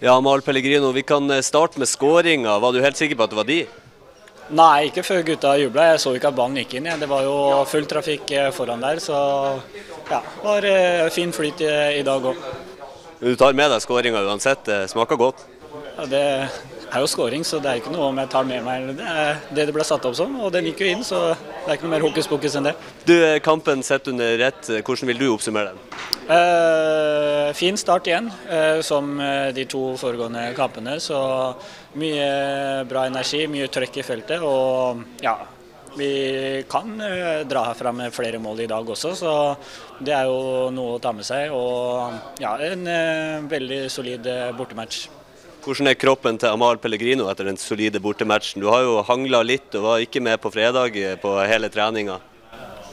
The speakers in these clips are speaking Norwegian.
Ja, Mal Pellegrino, vi kan eh, starte med skåringa. Var du helt sikker på at det var de? Nei, ikke før gutta jubla. Jeg så ikke at ballen gikk inn. Det var jo full trafikk eh, foran der, så ja, det var eh, fin flyt i, i dag òg. Du tar med deg skåringa uansett. Det smaker godt. Ja, det er jo scoring, så det er ikke noe om jeg tar med meg det er det det ble satt opp som. Og den gikk jo inn, så det er ikke noe mer hokus pokus enn det. Du, Kampen sett under ett, hvordan vil du oppsummere den? Uh, fin start igjen, uh, som eh, de to foregående kampene. Så mye bra energi, mye trøkk i feltet. Og ja, vi kan dra herfra med flere mål i dag også, så det er jo noe å ta med seg. Og ja, en veldig solid bortematch. Hvordan er kroppen til Amal Pellegrino etter den solide bortematchen? Du har jo hangla litt og var ikke med på fredag eh, på hele treninga.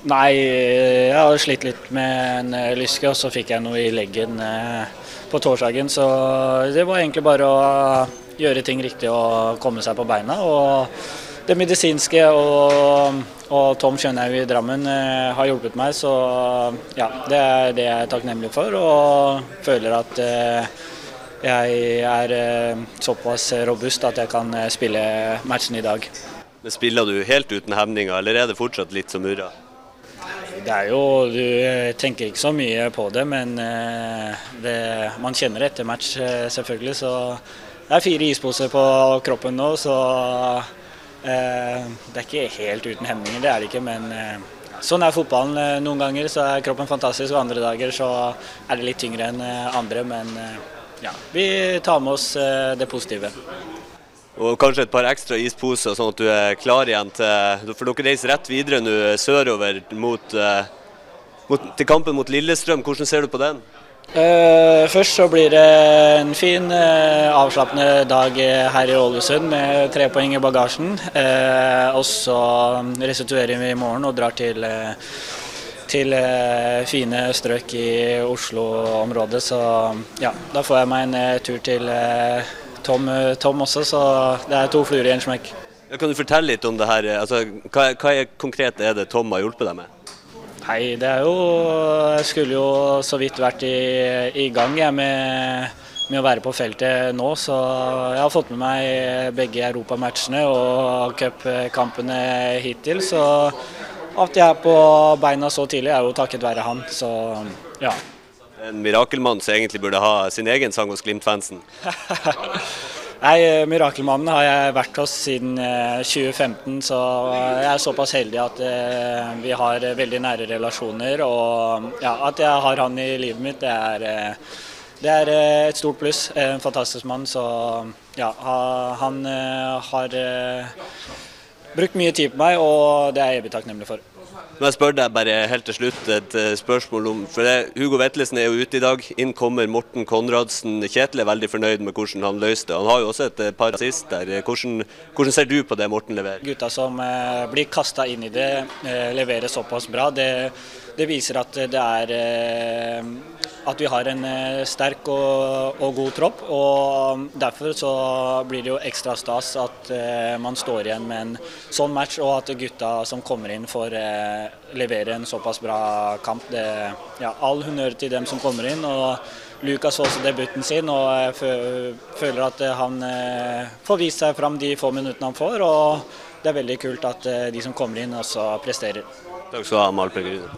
Nei, jeg har slitt litt med en eh, lyske, og så fikk jeg noe i leggen eh, på torsdagen. Så det var egentlig bare å gjøre ting riktig og komme seg på beina. Og det medisinske og, og Tom Kjønhaug i Drammen har hjulpet meg, så ja, det er det jeg er takknemlig for. Og føler at jeg er eh, såpass robust at jeg kan eh, spille matchen i dag. Men Spiller du helt uten hemninger, eller er det fortsatt litt som murra? Det er jo, Du eh, tenker ikke så mye på det, men det, man kjenner det etter match, selvfølgelig. Så det er fire isposer på kroppen nå, så eh, det er ikke helt uten hemninger. Det er det ikke, men eh, sånn er fotballen. Noen ganger så er kroppen fantastisk, og andre dager så er det litt tyngre enn andre. Men eh, ja, vi tar med oss eh, det positive. Og kanskje et par ekstra isposer, sånn at du er klar igjen til For dere reiser rett videre nå sørover mot, eh, mot, til kampen mot Lillestrøm. Hvordan ser du på den? Eh, først så blir det en fin, avslappende dag her i Ålesund med tre poeng i bagasjen. Og så restituerer vi i morgen og drar til, til eh, fine strøk i Oslo-området. Så ja, da får jeg meg en eh, tur til eh, Tom, Tom også, så det er to fluer i en smekk. Ja, kan du fortelle litt om det her? Altså, hva, hva er konkret er det Tom har hjulpet deg med? Nei, det er jo Jeg skulle jo så vidt vært i, i gang jeg, med, med å være på feltet nå, så jeg har fått med meg begge europamatchene og cupkampene hittil. Så at jeg er på beina så tidlig, er jo takket være han. Så ja. En mirakelmann som egentlig burde ha sin egen sang hos Glimt-fansen. Nei, Mirakelmannen har jeg vært hos siden eh, 2015, så jeg er såpass heldig at eh, vi har eh, veldig nære relasjoner. Og ja, at jeg har han i livet mitt, det er, eh, det er eh, et stort pluss. En fantastisk mann. Så ja, han eh, har eh, brukt mye tid på meg, og det er jeg evig takknemlig for. Men jeg spør deg bare helt til slutt et eh, spørsmål om for det, Hugo Vetlesen er jo ute i dag. Inn kommer Morten Konradsen. Kjetil er veldig fornøyd med hvordan han løste det. Han har jo også et eh, par assist der. Hvordan, hvordan ser du på det Morten leverer? Gutta som eh, blir kasta inn i det, eh, leverer såpass bra. Det, det viser at det er eh, at vi har en eh, sterk og, og god tropp. og Derfor så blir det jo ekstra stas at eh, man står igjen med en sånn match, og at gutta som kommer inn får eh, levere en såpass bra kamp. Det, ja, all honnør til dem som kommer inn. og Lukas får også debuten sin, og jeg føler at eh, han eh, får vist seg fram de få minuttene han får. og Det er veldig kult at eh, de som kommer inn, også presterer. Takk skal du ha, Pellegrino.